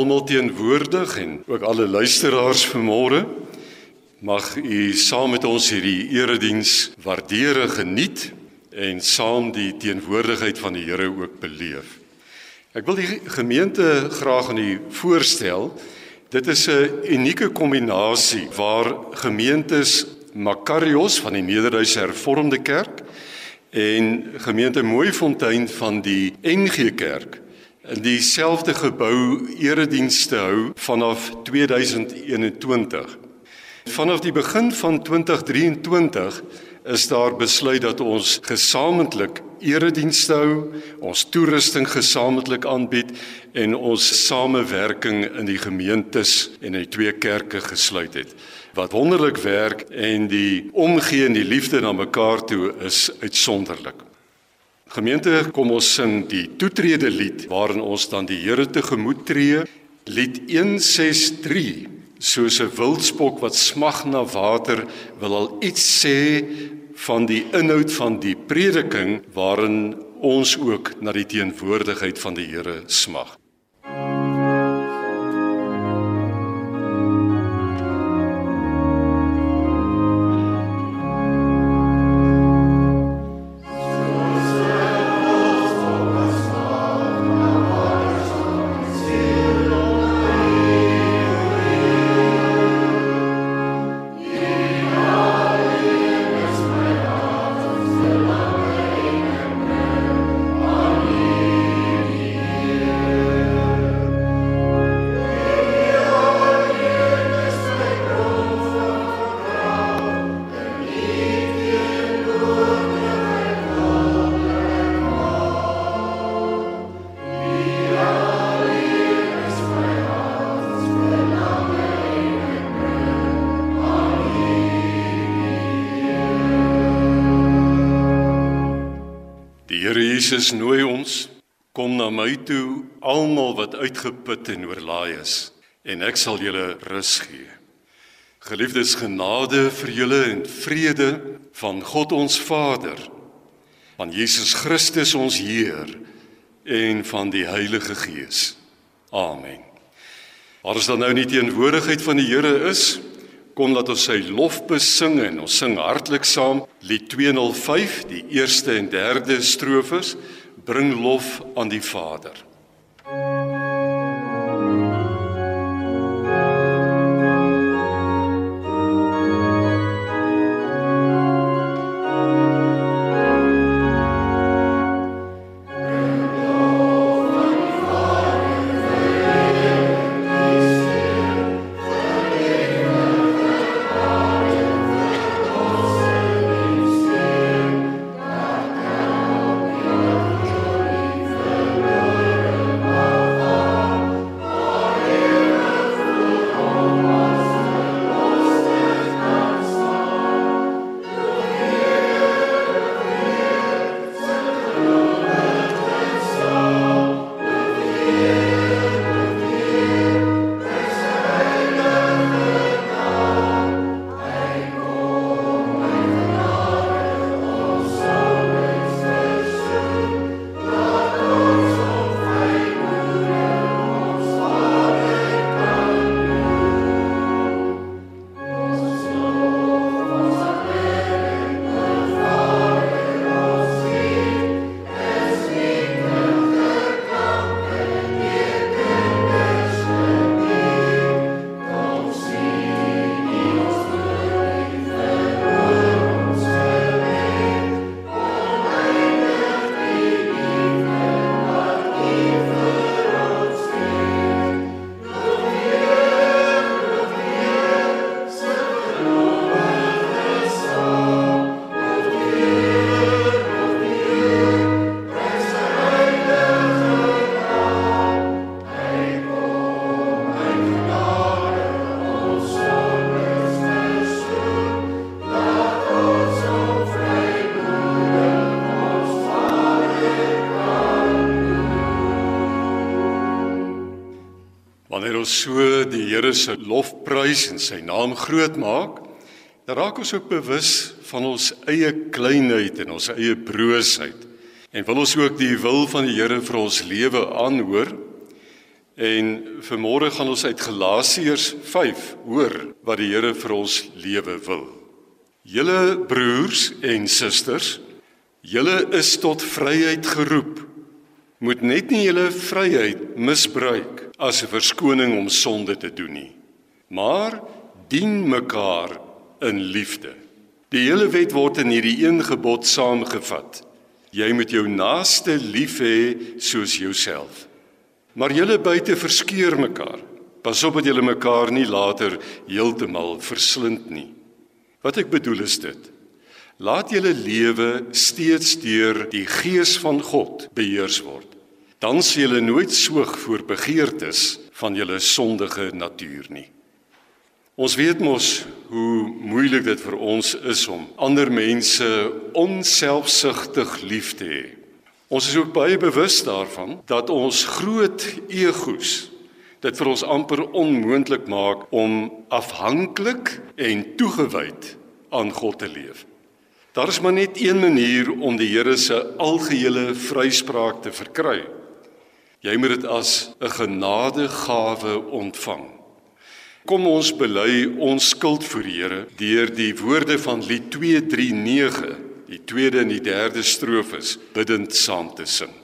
Almal teenwoordig en ook alle luisteraars vanmôre. Mag u saam met ons hierdie erediens waardeer en geniet en saam die teenwoordigheid van die Here ook beleef. Ek wil die gemeente graag aan u voorstel. Dit is 'n unieke kombinasie waar gemeentes Makarios van die Nederduitse Hervormde Kerk en gemeente Mooifontein van die NG Kerk in dieselfde gebou eredienste hou vanaf 2021. Vanaf die begin van 2023 is daar besluit dat ons gesamentlik eredienste hou, ons toerusting gesamentlik aanbied en ons samewerking in die gemeentes en in die twee kerke gesluit het. Wat wonderlik werk en die omgee en die liefde na mekaar toe is uitsonderlik. Gemeente, kom ons sing die toetrede lied waarin ons dan die Here tegemoet tree. Lied 163. Soos 'n wildspok wat smag na water, wil al iets sê van die inhoud van die prediking waarin ons ook na die teenwoordigheid van die Here smag. Jesus nooi ons kom na my toe almal wat uitgeput en oorlaai is en ek sal julle rus gee. Geliefdes genade vir julle en vrede van God ons Vader van Jesus Christus ons Heer en van die Heilige Gees. Amen. Waar is dan nou nie teenwoordigheid van die Here is, kom laat ons sy lof besing en ons sing hartlik saam. Lied 205 die eerste en derde strofes bring lof aan die Vader Here se lofprys en sy naam groot maak, dan raak ons ook bewus van ons eie kleinheid en ons eie broosheid. En wil ons ook die wil van die Here vir ons lewe aanhoor En vanmôre gaan ons uit Galasiërs 5 hoor wat die Here vir ons lewe wil. Julle broers en susters, julle is tot vryheid geroep. Moet net nie julle vryheid misbruik as 'n verskoning om sonde te doen nie, maar dien mekaar in liefde. Die hele wet word in hierdie een gebod saamgevat. Jy moet jou naaste lief hê soos jouself. Maar julle buite verskeur mekaar. Pas op dat julle mekaar nie later heeltemal verslind nie. Wat ek bedoel is dit. Laat julle lewe steeds deur die gees van God beheers word. Dan sal julle nooit soog voor begeertes van julle sondige natuur nie. Ons weet mos hoe moeilik dit vir ons is om ander mense onselfsugtig lief te hê. Ons is ook baie bewus daarvan dat ons groot egos dit vir ons amper onmoontlik maak om afhanklik en toegewyd aan God te leef. Daar is maar net een manier om die Here se algehele vryspraak te verkry. Jy moet dit as 'n genadegawe ontvang. Kom ons bely ons skuld voor die Here deur die woorde van Lied 239, die tweede en die derde strofes bidend saam te sing.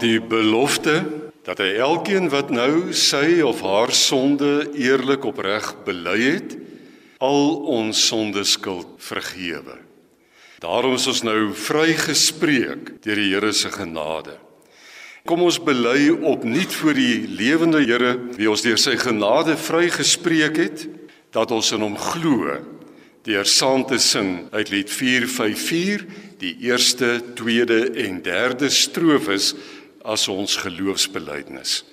Maak die belofte dat hy elkeen wat nou sy of haar sonde eerlik opreg bely het, al ons sondeskuld vergewe. Daarom is ons nou vrygespreek deur die Here se genade. Kom ons bely opnuut voor die lewende Here wie ons deur sy genade vrygespreek het dat ons in hom glo deur saam te sing uit lied 454 die eerste, tweede en derde strofes as ons geloofsbelijdenis.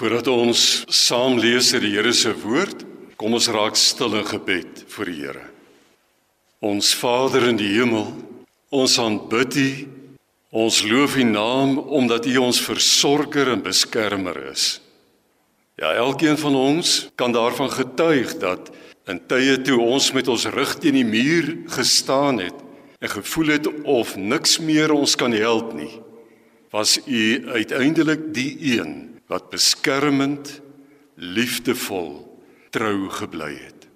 Voordat ons saam lees uit die Here se woord, kom ons raak stil in gebed vir die Here. Ons Vader in die hemel, ons aanbid U. Ons loof U naam omdat U ons versorger en beskermer is. Ja, elkeen van ons kan daarvan getuig dat in tye toe ons met ons rug teen die muur gestaan het en gevoel het of niks meer ons kan help nie, was U uiteindelik die een wat beskermend, liefdevol, trou gebly het.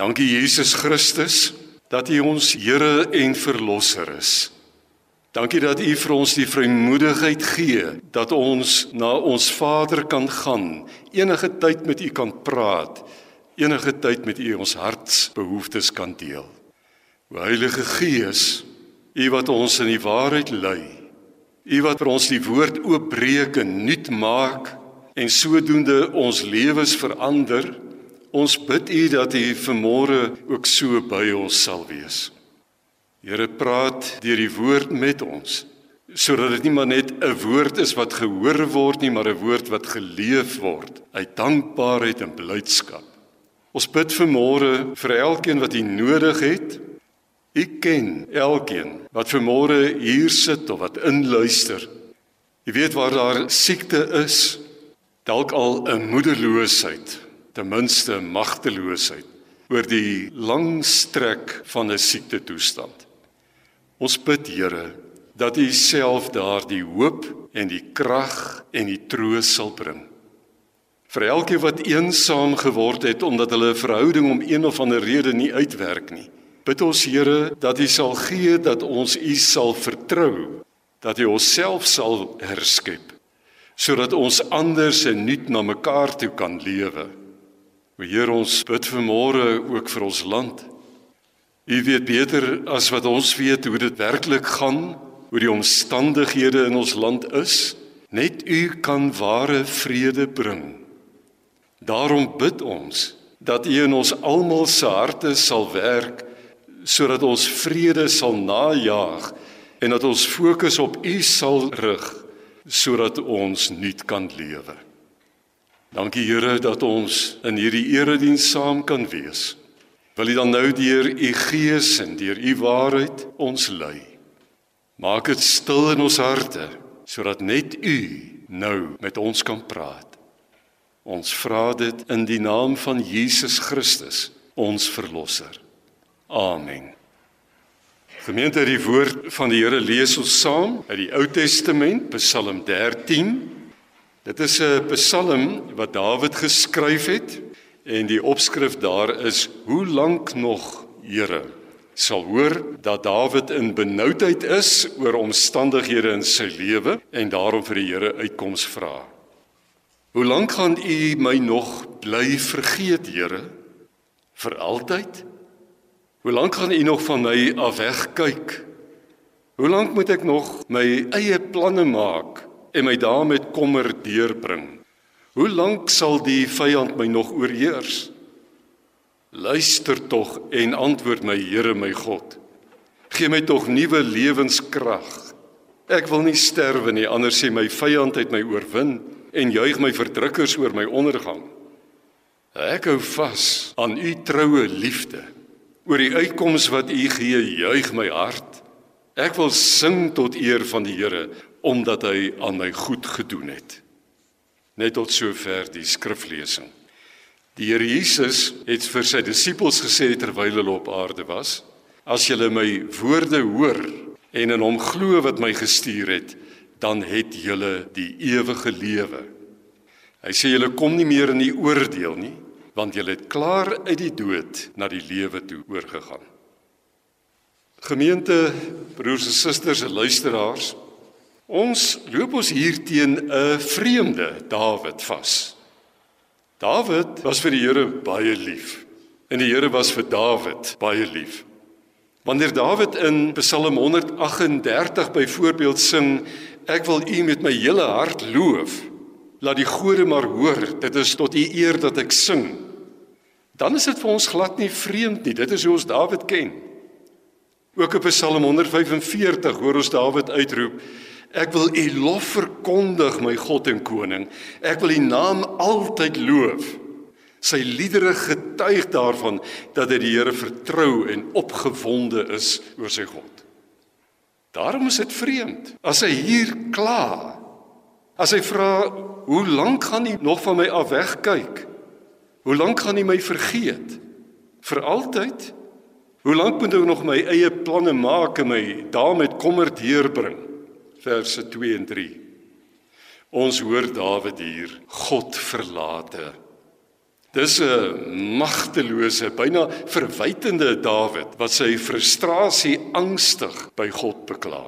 Dankie Jesus Christus dat U ons Here en verlosser is. Dankie dat U vir ons die vrymoedigheid gee dat ons na ons Vader kan gaan, enige tyd met U kan praat, enige tyd met U ons hartsbehoeftes kan deel. O Heilige Gees, U wat ons in die waarheid lei, U wat vir ons die woord oopbreek en nuut maak en sodoende ons lewens verander. Ons bid U dat U vanmôre ook so by ons sal wees. Here praat deur die woord met ons sodat dit nie maar net 'n woord is wat gehoor word nie, maar 'n woord wat geleef word uit dankbaarheid en blydskap. Ons bid vanmôre vir elkeen wat U nodig het Ek ken elkeen wat vanmôre hier sit of wat inluister. Jy weet waar daar siekte is, dalk al 'n moederloosheid, ten minste magteloosheid oor die lang strek van 'n siekte toestand. Ons bid Here dat U self daardie hoop en die krag en die troos sal bring. Vir elkeen wat eensaam geword het omdat hulle verhouding om een of ander rede nie uitwerk nie. Bid ons Here dat U sal gee dat ons U sal vertrou, dat U onsself sal herskep, sodat ons anders en nuut na mekaar toe kan lewe. O Heer, ons bid vanmôre ook vir ons land. U weet beter as wat ons weet hoe dit werklik gaan, hoe die omstandighede in ons land is. Net U kan ware vrede bring. Daarom bid ons dat U in ons almal se harte sal werk sodat ons vrede sal najag en dat ons fokus op U sal rig sodat ons nuut kan lewe. Dankie Here dat ons in hierdie erediens saam kan wees. Wil U dan nou deur U Gees en deur U waarheid ons lei. Maak dit stil in ons harte sodat net U nou met ons kan praat. Ons vra dit in die naam van Jesus Christus, ons verlosser. Amen. Gemeente, die woord van die Here lees ons saam uit die Ou Testament, Psalm 13. Dit is 'n Psalm wat Dawid geskryf het en die opskrif daar is: Hoe lank nog, Here? Sal hoor dat Dawid in benoudheid is oor omstandighede in sy lewe en daarom vir die Here uitkoms vra. Hoe lank gaan U my nog bly vergeet, Here? Vir altyd? Hoe lank gaan u nog van my af wegkyk? Hoe lank moet ek nog my eie planne maak en my dae met kommer deurbring? Hoe lank sal die vyand my nog oorheers? Luister tog en antwoord my Here my God. Gee my tog nuwe lewenskrag. Ek wil nie sterwe nie, anders sê my vyand het my oorwin en juig my verdrukkers oor my ondergang. Ek hou vas aan u troue liefde. Oor die uitkoms wat U gee, juig my hart. Ek wil sing tot eer van die Here omdat hy aan my goed gedoen het. Net tot sover die skriflesing. Die Here Jesus het vir sy disippels gesê terwyl hulle op aarde was: As julle my woorde hoor en in hom glo wat my gestuur het, dan het julle die ewige lewe. Hy sê julle kom nie meer in die oordeel nie, want jy het klaar uit die dood na die lewe toe oorgegaan. Gemeente, broers en susters en luisteraars, ons loop ons hier teen 'n vreemde Dawid vas. Dawid was vir die Here baie lief en die Here was vir Dawid baie lief. Wanneer Dawid in Psalm 138 byvoorbeeld sing, ek wil U met my hele hart loof, laat die gode maar hoor, dit is tot U eer dat ek sing dan is dit vir ons glad nie vreemd nie. Dit is hoe ons Dawid ken. Ook op Psalm 145 hoor ons Dawid uitroep: Ek wil U lof verkondig, my God en koning. Ek wil U naam altyd loof. Sy liedere getuig daarvan dat hy die Here vertrou en opgewonde is oor sy God. Daarom is dit vreemd as hy hier kla. As hy vra, "Hoe lank gaan U nog van my af wegkyk? Hoe lank gaan U my vergeet? Vir altyd?" Hoe lank moet ek nog my eie planne maak en my daarmee kommer deurbring? Verse 2 en 3. Ons hoor Dawid hier, God verlate. Dis 'n magtelose, byna verwytende Dawid wat sy frustrasie angstig by God bekla.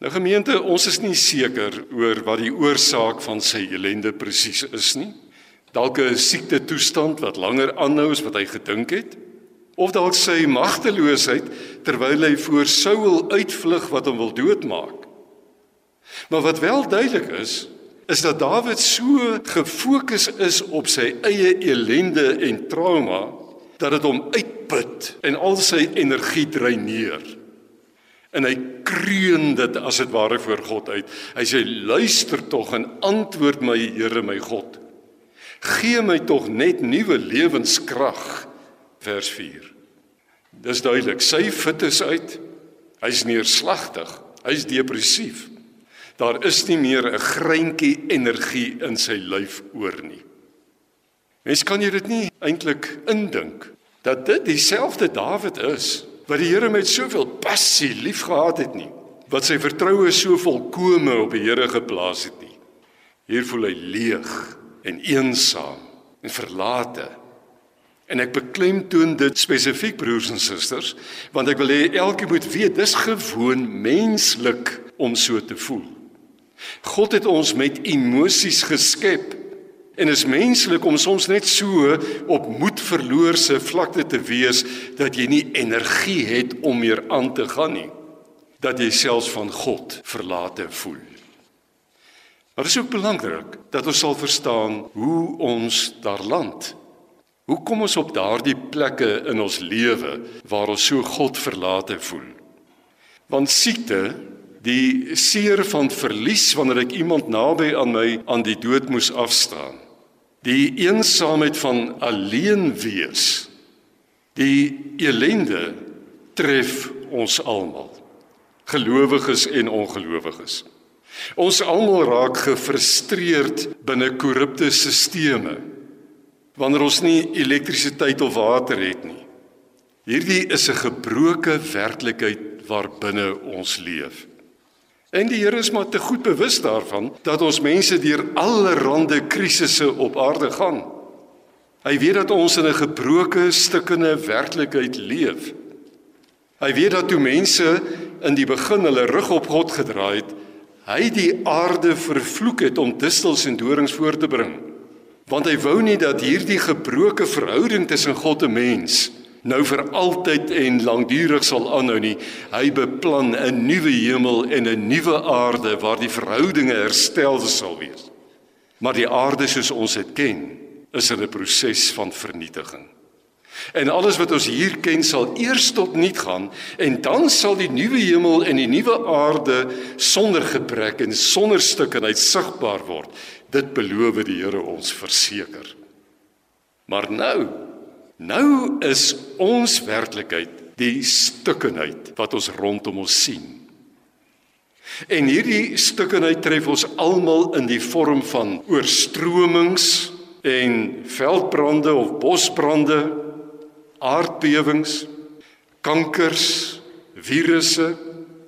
Nou gemeente, ons is nie seker oor wat die oorsaak van sy ellende presies is nie. Dalk 'n siekte toestand wat langer aanhou as wat hy gedink het of dalk sy magteloosheid terwyl hy voor Saul uitvlug wat hom wil doodmaak. Maar wat wel duidelik is, is dat Dawid so gefokus is op sy eie ellende en trauma dat dit hom uitput en al sy energie dreineer. En hy kreun dit as dit ware voor God uit. Hy sê luister tog en antwoord my Here my God. Gee my tog net nuwe lewenskrag vers 4. Dis duidelik, sy fit is uit. Hy's neerslagtig. Hy's depressief. Daar is nie meer 'n greintjie energie in sy lyf oor nie. Mens kan jy dit nie eintlik indink dat dit dieselfde Dawid is wat die Here met soveel passie liefgehad het nie, wat sy vertroue so volkome op die Here geplaas het nie. Hier voel hy leeg en eensaam en verlate En ek beklemtoon dit spesifiek broers en susters, want ek wil hê elkeen moet weet dis gewoon menslik om so te voel. God het ons met emosies geskep en is menslik om soms net so op moed verloorse vlakte te wees dat jy nie energie het om meer aan te gaan nie. Dat jy selfs van God verlate voel. Maar dit is ook belangrik dat ons sal verstaan hoe ons daar land. Hoe kom ons op daardie plekke in ons lewe waar ons so God verlate voel? Want siekte, die seer van verlies wanneer ek iemand naby aan my aan die dood moes afstaan. Die eensaamheid van alleen wees. Die elende tref ons almal. Gelowiges en ongelowiges. Ons almal raak gefrustreerd binne korrupte stelsels wanneer ons nie elektrisiteit of water het nie. Hierdie is 'n gebroke werklikheid waarbinne ons leef. En die Here is maar te goed bewus daarvan dat ons mense deur allerlei krisisse op aarde gaan. Hy weet dat ons in 'n gebroke, stikkende werklikheid leef. Hy weet dat toe mense in die begin hulle rug op God gedraai het, hy die aarde vervloek het om distels en dorings voort te bring want hy wou nie dat hierdie gebroke verhouding tussen God en mens nou vir altyd en lankdurig sal aanhou nie. Hy beplan 'n nuwe hemel en 'n nuwe aarde waar die verhoudinge herstel sal wees. Maar die aarde soos ons dit ken, is in 'n proses van vernietiging. En alles wat ons hier ken sal eers tot niet gaan en dan sal die nuwe hemel en die nuwe aarde sonder gebrek en sonder stukkenheid sigbaar word. Dit beloof die Here ons verseker. Maar nou, nou is ons werklikheid die stukkenheid wat ons rondom ons sien. En hierdie stukkenheid tref ons almal in die vorm van oorstromings en veldbrande of bosbrande, aardbewings, kankers, virusse,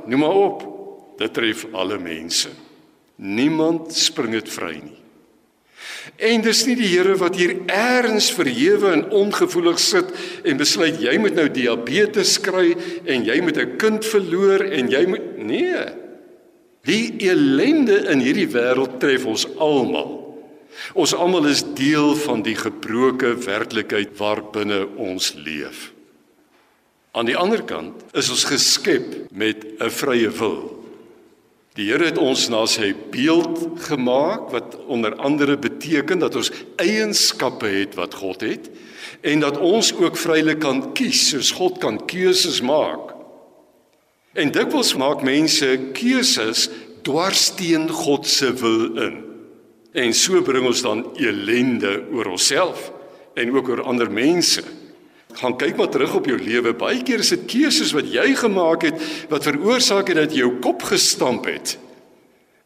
noem maar op. Dit tref alle mense. Niemand spring dit vry nie. En dis nie die Here wat hier eers verhewe en ongevoelig sit en besluit jy moet nou diabetes kry en jy moet 'n kind verloor en jy moet nee. Die ellende in hierdie wêreld tref ons almal. Ons almal is deel van die gebroke werklikheid waarbinne ons leef. Aan die ander kant is ons geskep met 'n vrye wil. Die Here het ons na sy beeld gemaak wat onder andere beteken dat ons eienskappe het wat God het en dat ons ook vrylik kan kies soos God kan keuses maak. En dikwels maak mense keuses dwars teen God se wil in. En so bring ons dan elende oor onsself en ook oor ander mense. Gaan kyk maar terug op jou lewe. Baie keer is dit keuses wat jy gemaak het wat veroorsaak het dat jy jou kop gestamp het.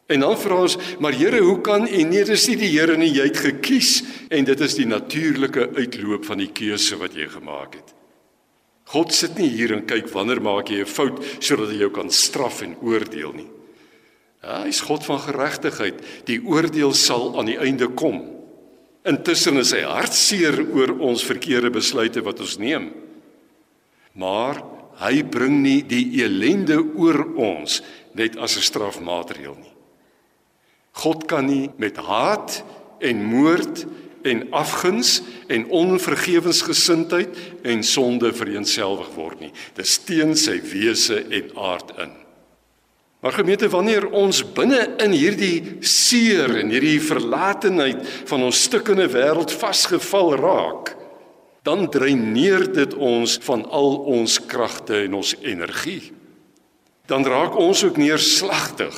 En dan vra ons, maar Here, hoe kan U nee, dis nie die Here nie, jy het gekies en dit is die natuurlike uitloop van die keuse wat jy gemaak het. God sit nie hier en kyk wanneer maak jy 'n fout sodat hy jou kan straf en oordeel nie. Ja, hy's God van geregtigheid. Die oordeel sal aan die einde kom. Intussen is hy hartseer oor ons verkeerde besluite wat ons neem. Maar hy bring nie die elende oor ons net as 'n strafmaatreël nie. God kan nie met haat en moord en afguns en onvergewensgesindheid en sonde vereenselwig word nie. Dis teen sy wese en aard in. Maar gemeente, wanneer ons binne in hierdie seer en hierdie verlatenheid van ons stukkende wêreld vasgeval raak, dan dreineer dit ons van al ons kragte en ons energie. Dan raak ons ook neerslagtig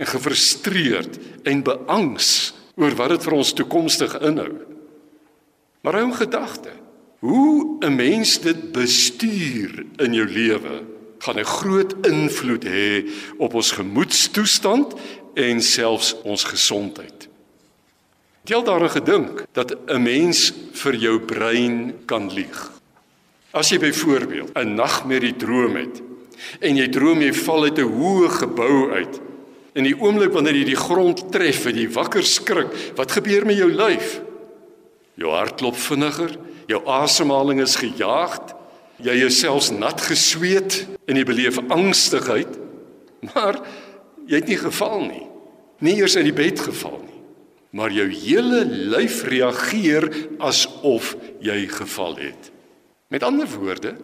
en gefrustreerd en beangs oor wat dit vir ons toekomstig inhou. Maar hou in gedagte, hoe 'n mens dit bestuur in jou lewe, gaan 'n groot invloed hê op ons gemoedstoestand en selfs ons gesondheid. Al daaraan gedink dat 'n mens vir jou brein kan lieg? As jy byvoorbeeld 'n nagmerrie droom het en jy droom jy val uit 'n hoë gebou uit In die oomblik wanneer jy die grond tref en jy wakker skrik, wat gebeur met jou lyf? Jou hart klop vinniger, jou asemhaling is gejaagd, jy is selfs nat gesweet en jy beleef angstigheid. Maar jy het nie geval nie. Nie eers uit die bed geval nie. Maar jou hele lyf reageer asof jy geval het. Met ander woorde,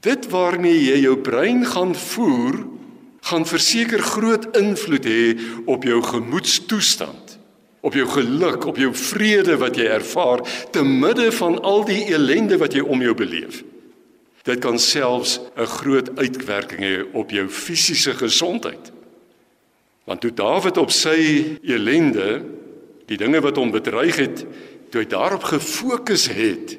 dit waarmee jy jou brein gaan voer, gaan verseker groot invloed hê op jou gemoedstoestand, op jou geluk, op jou vrede wat jy ervaar te midde van al die ellende wat jy om jou beleef. Dit kan selfs 'n groot uitwerking hê op jou fisiese gesondheid. Want toe Dawid op sy ellende, die dinge wat hom bedreig het, toe hy daarop gefokus het,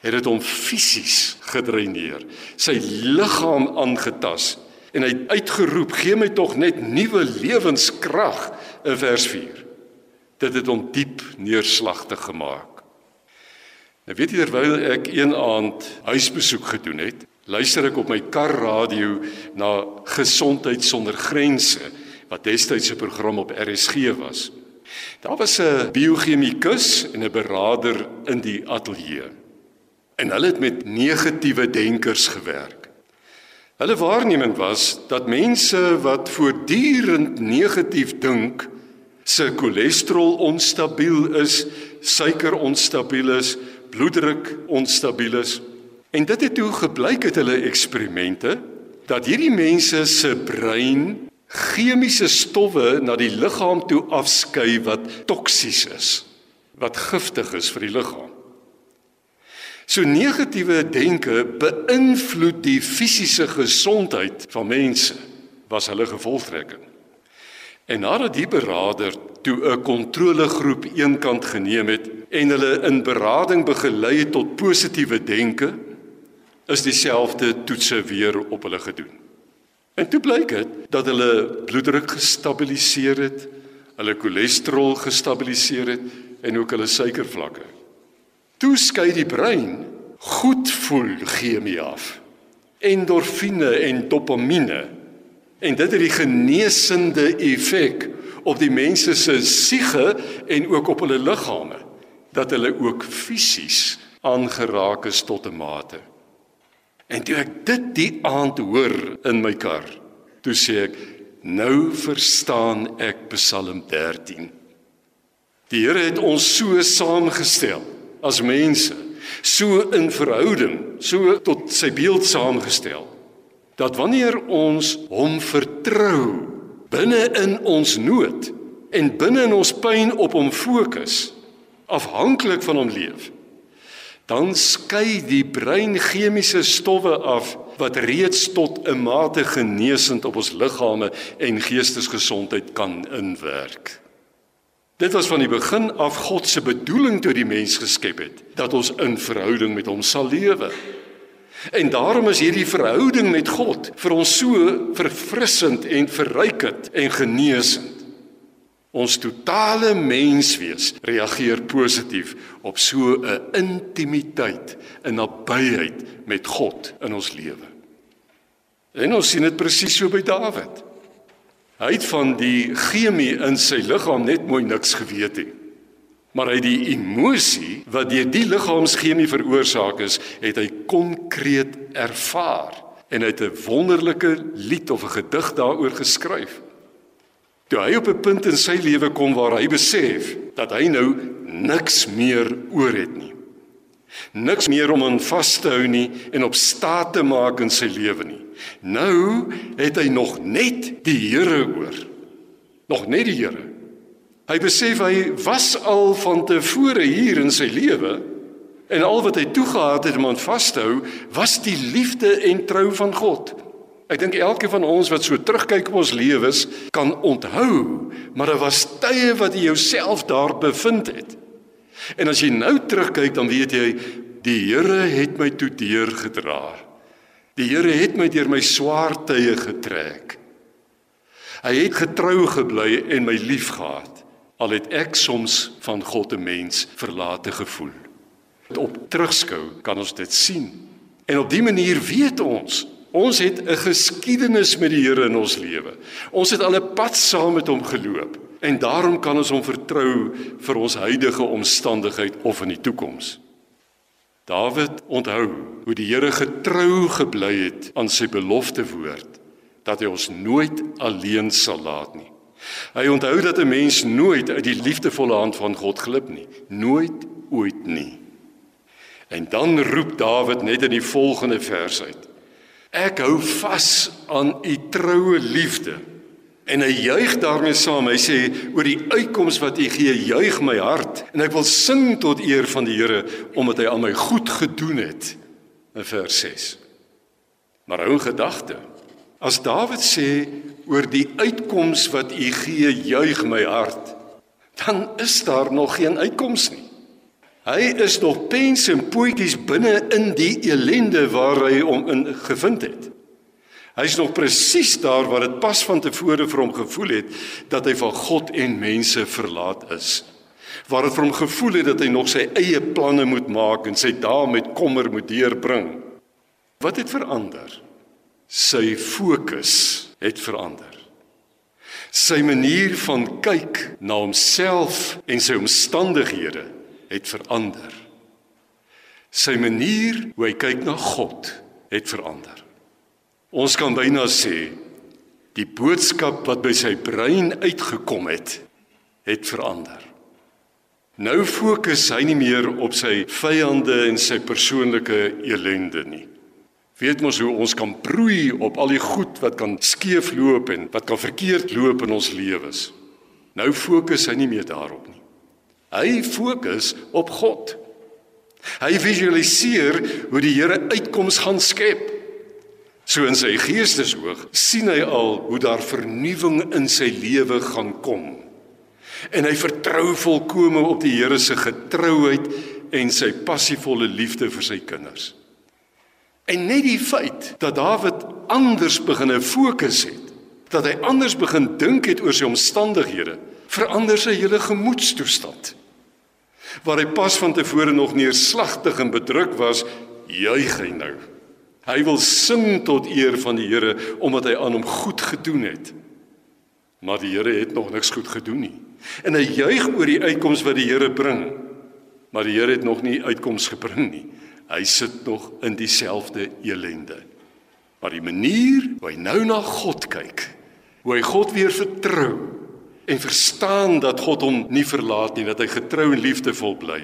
het dit hom fisies gedreineer, sy liggaam aangetast en hy het uitgeroep gee my tog net nuwe lewenskrag in vers 4 dit het hom diep neerslagtig gemaak nou weet jy terwyl ek een aand huisbesoek gedoen het luister ek op my karradio na gesondheid sonder grense wat destyds 'n program op RSG was. Daar was 'n biochemikus en 'n beraader in die ateljee en hulle het met negatiewe denkers gewerk. Hulle waarneming was dat mense wat voortdurend negatief dink, se cholesterol onstabiel is, suiker onstabiel is, bloeddruk onstabiel is. En dit het toe gebleik uit hulle eksperimente dat hierdie mense se brein chemiese stowwe na die liggaam toe afskei wat toksies is, wat giftig is vir die liggaam. So negatiewe denke beïnvloed die fisiese gesondheid van mense was hulle gevolgtrekking. En nadat die beraader toe 'n kontrolegroep eenkant geneem het en hulle in berading begelei het tot positiewe denke, is dieselfde toetse weer op hulle gedoen. En toe blyk dit dat hulle bloeddruk gestabiliseer het, hulle cholesterol gestabiliseer het en ook hulle suikervlakke. Toe skei die brein goed voel chemie af. Endorfine en dopamine. En dit het die genesende effek op die mense se siege en ook op hulle liggame dat hulle ook fisies aangeraak is tot 'n mate. En toe ek dit die aand hoor in my kar, toe sê ek nou verstaan ek Psalm 13. Die Here het ons so saamgestel as mense so in verhouding so tot sy beeld saamgestel dat wanneer ons hom vertrou binne in ons nood en binne in ons pyn op hom fokus afhanklik van hom leef dan skei die brein chemiese stowwe af wat reeds tot 'n mate genesend op ons liggame en geestesgesondheid kan inwerk. Dit was van die begin af God se bedoeling toe die mens geskep het dat ons in verhouding met hom sal lewe. En daarom is hierdie verhouding met God vir ons so verfrissend en verrykend en genesend. Ons totale menswees reageer positief op so 'n intimiteit, 'n nabyheid met God in ons lewe. En ons sien dit presies so by Dawid. Hy het van die chemie in sy liggaam net mooi niks geweet nie. Maar hy die emosie wat deur die liggaamschemie veroorsaak is, het hy konkreet ervaar en hy het 'n wonderlike lied of 'n gedig daaroor geskryf. Toe hy op 'n punt in sy lewe kom waar hy besef dat hy nou niks meer oor het nie. Niks meer om aan vas te hou nie en op staat te maak in sy lewe nie. Nou het hy nog net die Here oor. Nog net die Here. Hy besef hy was al van tevore hier in sy lewe en al wat hy toegehad het om aan vas te hou was die liefde en trou van God. Ek dink elkeen van ons wat so terugkyk op ons lewens kan onthou, maar daar was tye wat jy jouself daar bevind het. En as jy nou terugkyk dan weet jy die Here het my toe deur gedra. Die Here het my deur my swaar tye getrek. Hy het getrou gebly en my liefgehad. Al het ek soms van God 'n mens verlate gevoel. Op terugskou kan ons dit sien. En op dië manier weet ons Ons het 'n geskiedenis met die Here in ons lewe. Ons het al 'n pad saam met hom geloop en daarom kan ons hom vertrou vir ons huidige omstandigheid of in die toekoms. Dawid onthou hoe die Here getrou gebly het aan sy belofte woord dat hy ons nooit alleen sal laat nie. Hy onthou dat 'n mens nooit uit die liefdevolle hand van God glip nie, nooit ooit nie. En dan roep Dawid net in die volgende vers uit: Ek hou vas aan u troue liefde. En hy juig daarmee saam. Hy sê oor die uitkoms wat u gee, juig my hart en ek wil sing tot eer van die Here omdat hy aan my goed gedoen het. In vers 6. Maar hou gedagte. As Dawid sê oor die uitkoms wat u gee, juig my hart, dan is daar nog geen uitkoms nie. Hy is nog pens en poetjies binne in die elende waar hy hom in gevind het. Hy's nog presies daar waar dit pas van tevore vir hom gevoel het dat hy van God en mense verlaat is. Waar dit vir hom gevoel het dat hy nog sy eie planne moet maak en sy dae met kommer moet deurbring. Wat het verander? Sy fokus het verander. Sy manier van kyk na homself en sy omstandighede het verander. Sy manier hoe hy kyk na God het verander. Ons kan byna sê die boodskap wat by sy brein uitgekom het, het verander. Nou fokus hy nie meer op sy vyande en sy persoonlike elende nie. Weet mos hoe ons kan proei op al die goed wat kan skeefloop en wat kan verkeerd loop in ons lewens. Nou fokus hy nie meer daarop nie. Hy fokus op God. Hy visualiseer hoe die Here uitkoms gaan skep. So in sy geestesoog sien hy al hoe daar vernuwing in sy lewe gaan kom. En hy vertrou volkome op die Here se getrouheid en sy passievolle liefde vir sy kinders. En net die feit dat Dawid anders begin fokus het, dat hy anders begin dink het oor sy omstandighede, verander sy hele gemoedstoestand waar hy pas van tevore nog neerslagtig en bedruk was, juig hy nou. Hy wil sing tot eer van die Here omdat hy aan hom goed gedoen het. Maar die Here het nog niks goed gedoen nie. En hy juig oor die uitkoms wat die Here bring. Maar die Here het nog nie uitkoms gebring nie. Hy sit nog in dieselfde elende. Maar die manier hoe hy nou na God kyk, hoe hy God weer vertrou, en verstaan dat God hom nie verlaat nie, dat hy getrou en liefdevol bly.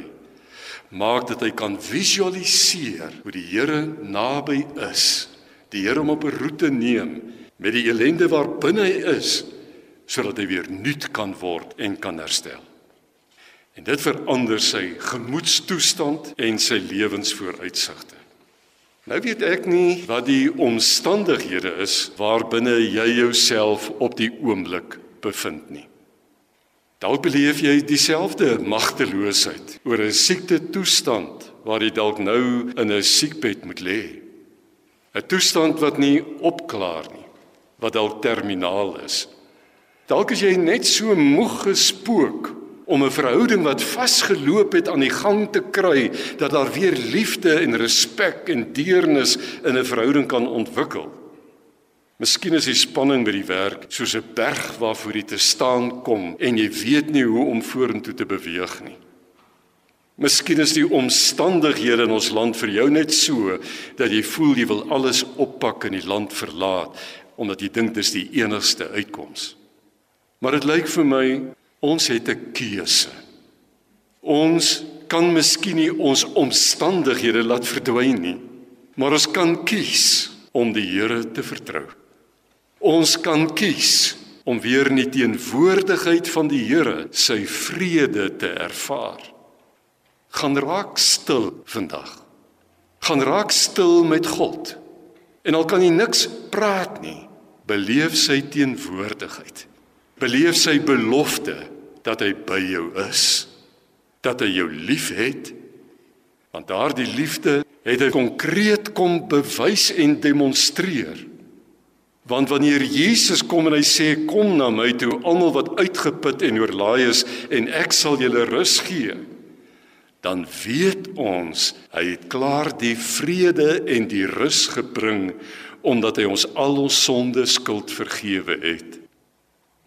Maak dat hy kan visualiseer hoe die Here naby is. Die Here hom op 'n roete neem met die ellende waar binne hy is sodat hy weer nuut kan word en kan herstel. En dit verander sy gemoedstoestand en sy lewensvooruitsigte. Nou weet ek nie wat die omstandighede is waarbinne jy jouself op die oomblik bevind nie. Dalk beleef jy dieselfde magteloosheid oor 'n siekte toestand waar jy dalk nou in 'n siekbed moet lê. 'n Toestand wat nie opklaar nie, wat dalk terminaal is. Dalk is jy net so moeg gespook om 'n verhouding wat vasgeloop het aan die gang te kry dat daar weer liefde en respek en deernis in 'n verhouding kan ontwikkel. Miskien is die spanning by die werk soos 'n berg waarvoor jy te staan kom en jy weet nie hoe om vorentoe te beweeg nie. Miskien is die omstandighede in ons land vir jou net so dat jy voel jy wil alles oppak en die land verlaat omdat jy dink dis die enigste uitkoms. Maar dit lyk vir my Ons het 'n keuse. Ons kan miskien nie ons omstandighede laat verdwyn nie, maar ons kan kies om die Here te vertrou. Ons kan kies om weer in die teenwoordigheid van die Here sy vrede te ervaar. Gaan raak stil vandag. Gaan raak stil met God. En al kan jy niks praat nie, beleef sy teenwoordigheid. Beleef sy belofte dat hy by jou is, dat hy jou liefhet. Want daardie liefde het hy konkreet kom bewys en demonstreer. Want wanneer Jesus kom en hy sê kom na my toe almal wat uitgeput en oorlaai is en ek sal julle rus gee, dan weet ons hy het klaar die vrede en die rus gebring omdat hy ons al ons sonde skuld vergewe het.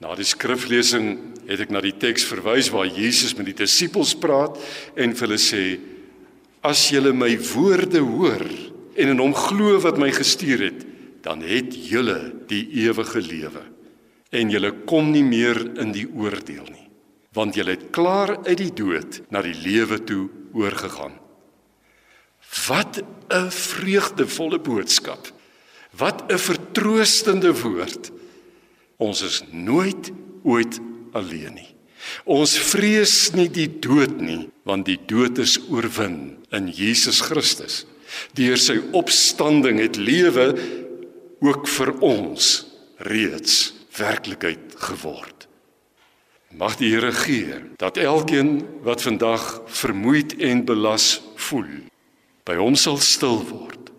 Na die skriflesing het ek na die teks verwys waar Jesus met die disippels praat en vir hulle sê: As julle my woorde hoor en in hom glo wat my gestuur het, dan het julle die ewige lewe. En julle kom nie meer in die oordeel nie, want julle het klaar uit die dood na die lewe toe oorgegaan. Wat 'n vreugdevolle boodskap. Wat 'n vertroostende woord. Ons is nooit ooit alleen nie. Ons vrees nie die dood nie, want die dood is oorwin in Jesus Christus. Deur sy opstanding het lewe ook vir ons reeds werklikheid geword. Mag die Here gee dat elkeen wat vandag vermoeid en belas voel, by hom sal stil word.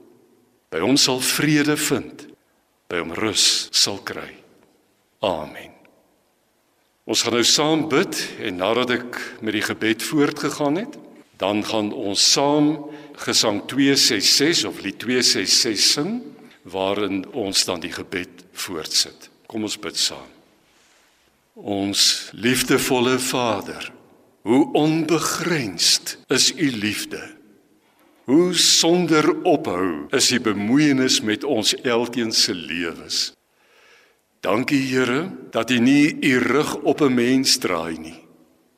By hom sal vrede vind, by hom rus sal kry. Amen. Ons gaan nou saam bid en nadat ek met die gebed voortgegaan het, dan gaan ons saam gesang 266 of lied 266 sing waarin ons dan die gebed voortsit. Kom ons bid saam. Ons liefdevolle Vader, hoe onbegrensd is u liefde. Hoe sonder ophou is u bemoeienis met ons elkeen se lewens. Dankie Here dat U nie U rug op 'n mens draai nie.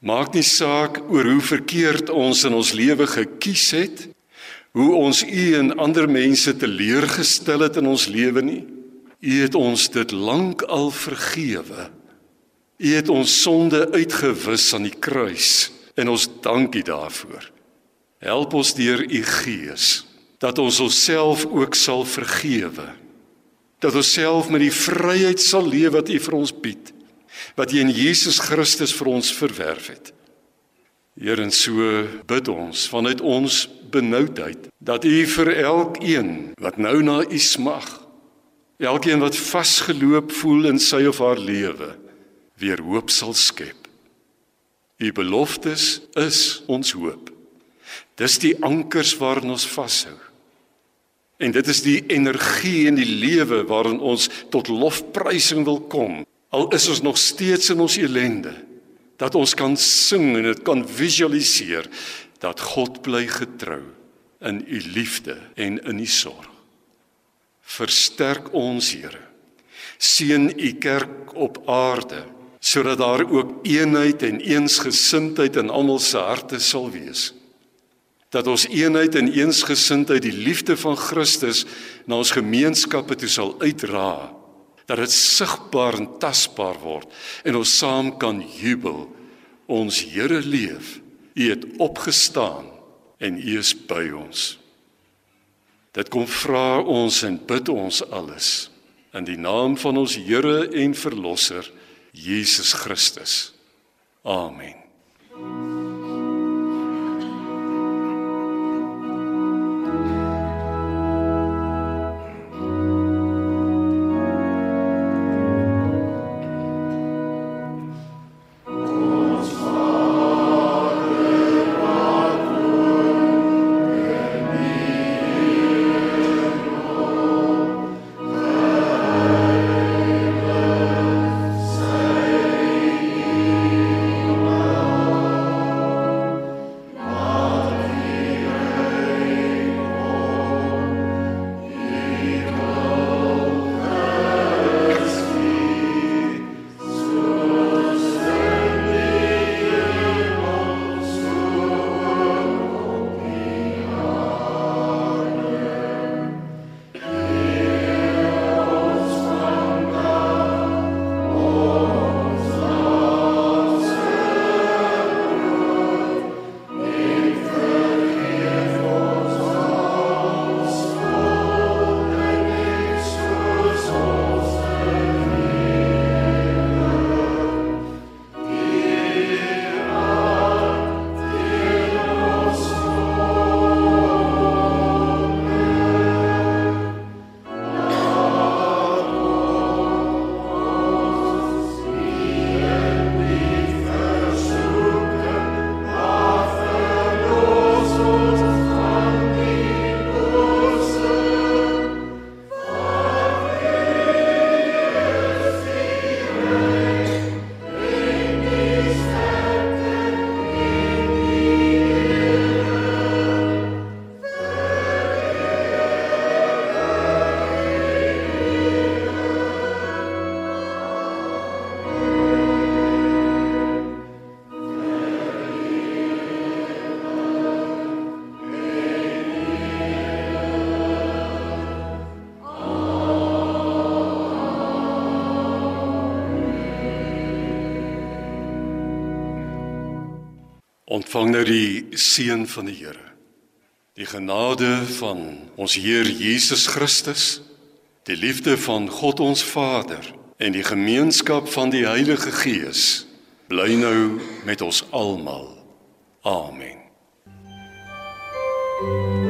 Maak nie saak oor hoe verkeerd ons in ons lewe gekies het, hoe ons U en ander mense teleurgestel het in ons lewe nie. U het ons dit lank al vergewe. U het ons sonde uitgewis aan die kruis en ons dankie daarvoor. Help ons deur U Gees dat ons onsself ook sal vergewe dat ons self met die vryheid sal leef wat U vir ons bied wat U in Jesus Christus vir ons verwerf het. Here en so bid ons vanuit ons benoudheid dat U vir elkeen wat nou na U smag elkeen wat vasgeloop voel in sy of haar lewe weer hoop sal skep. U beloftes is ons hoop. Dis die ankers waarin ons vashou. En dit is die energie in die lewe waarin ons tot lofprysing wil kom. Al is ons nog steeds in ons ellende, dat ons kan sing en dit kan visualiseer dat God bly getrou in u liefde en in u sorg. Versterk ons, Here. Seën u kerk op aarde sodat daar ook eenheid en eensgesindheid in almal se harte sal wees dat ons eenheid en eensgesindheid die liefde van Christus na ons gemeenskappe toe sal uitdra dat dit sigbaar en tasbaar word en ons saam kan jubel ons Here leef u het opgestaan en u is by ons Dit kom vra ons en bid ons alles in die naam van ons Here en Verlosser Jesus Christus. Amen. Ontvang nou die seën van die Here. Die genade van ons Heer Jesus Christus, die liefde van God ons Vader en die gemeenskap van die Heilige Gees bly nou met ons almal. Amen. thank you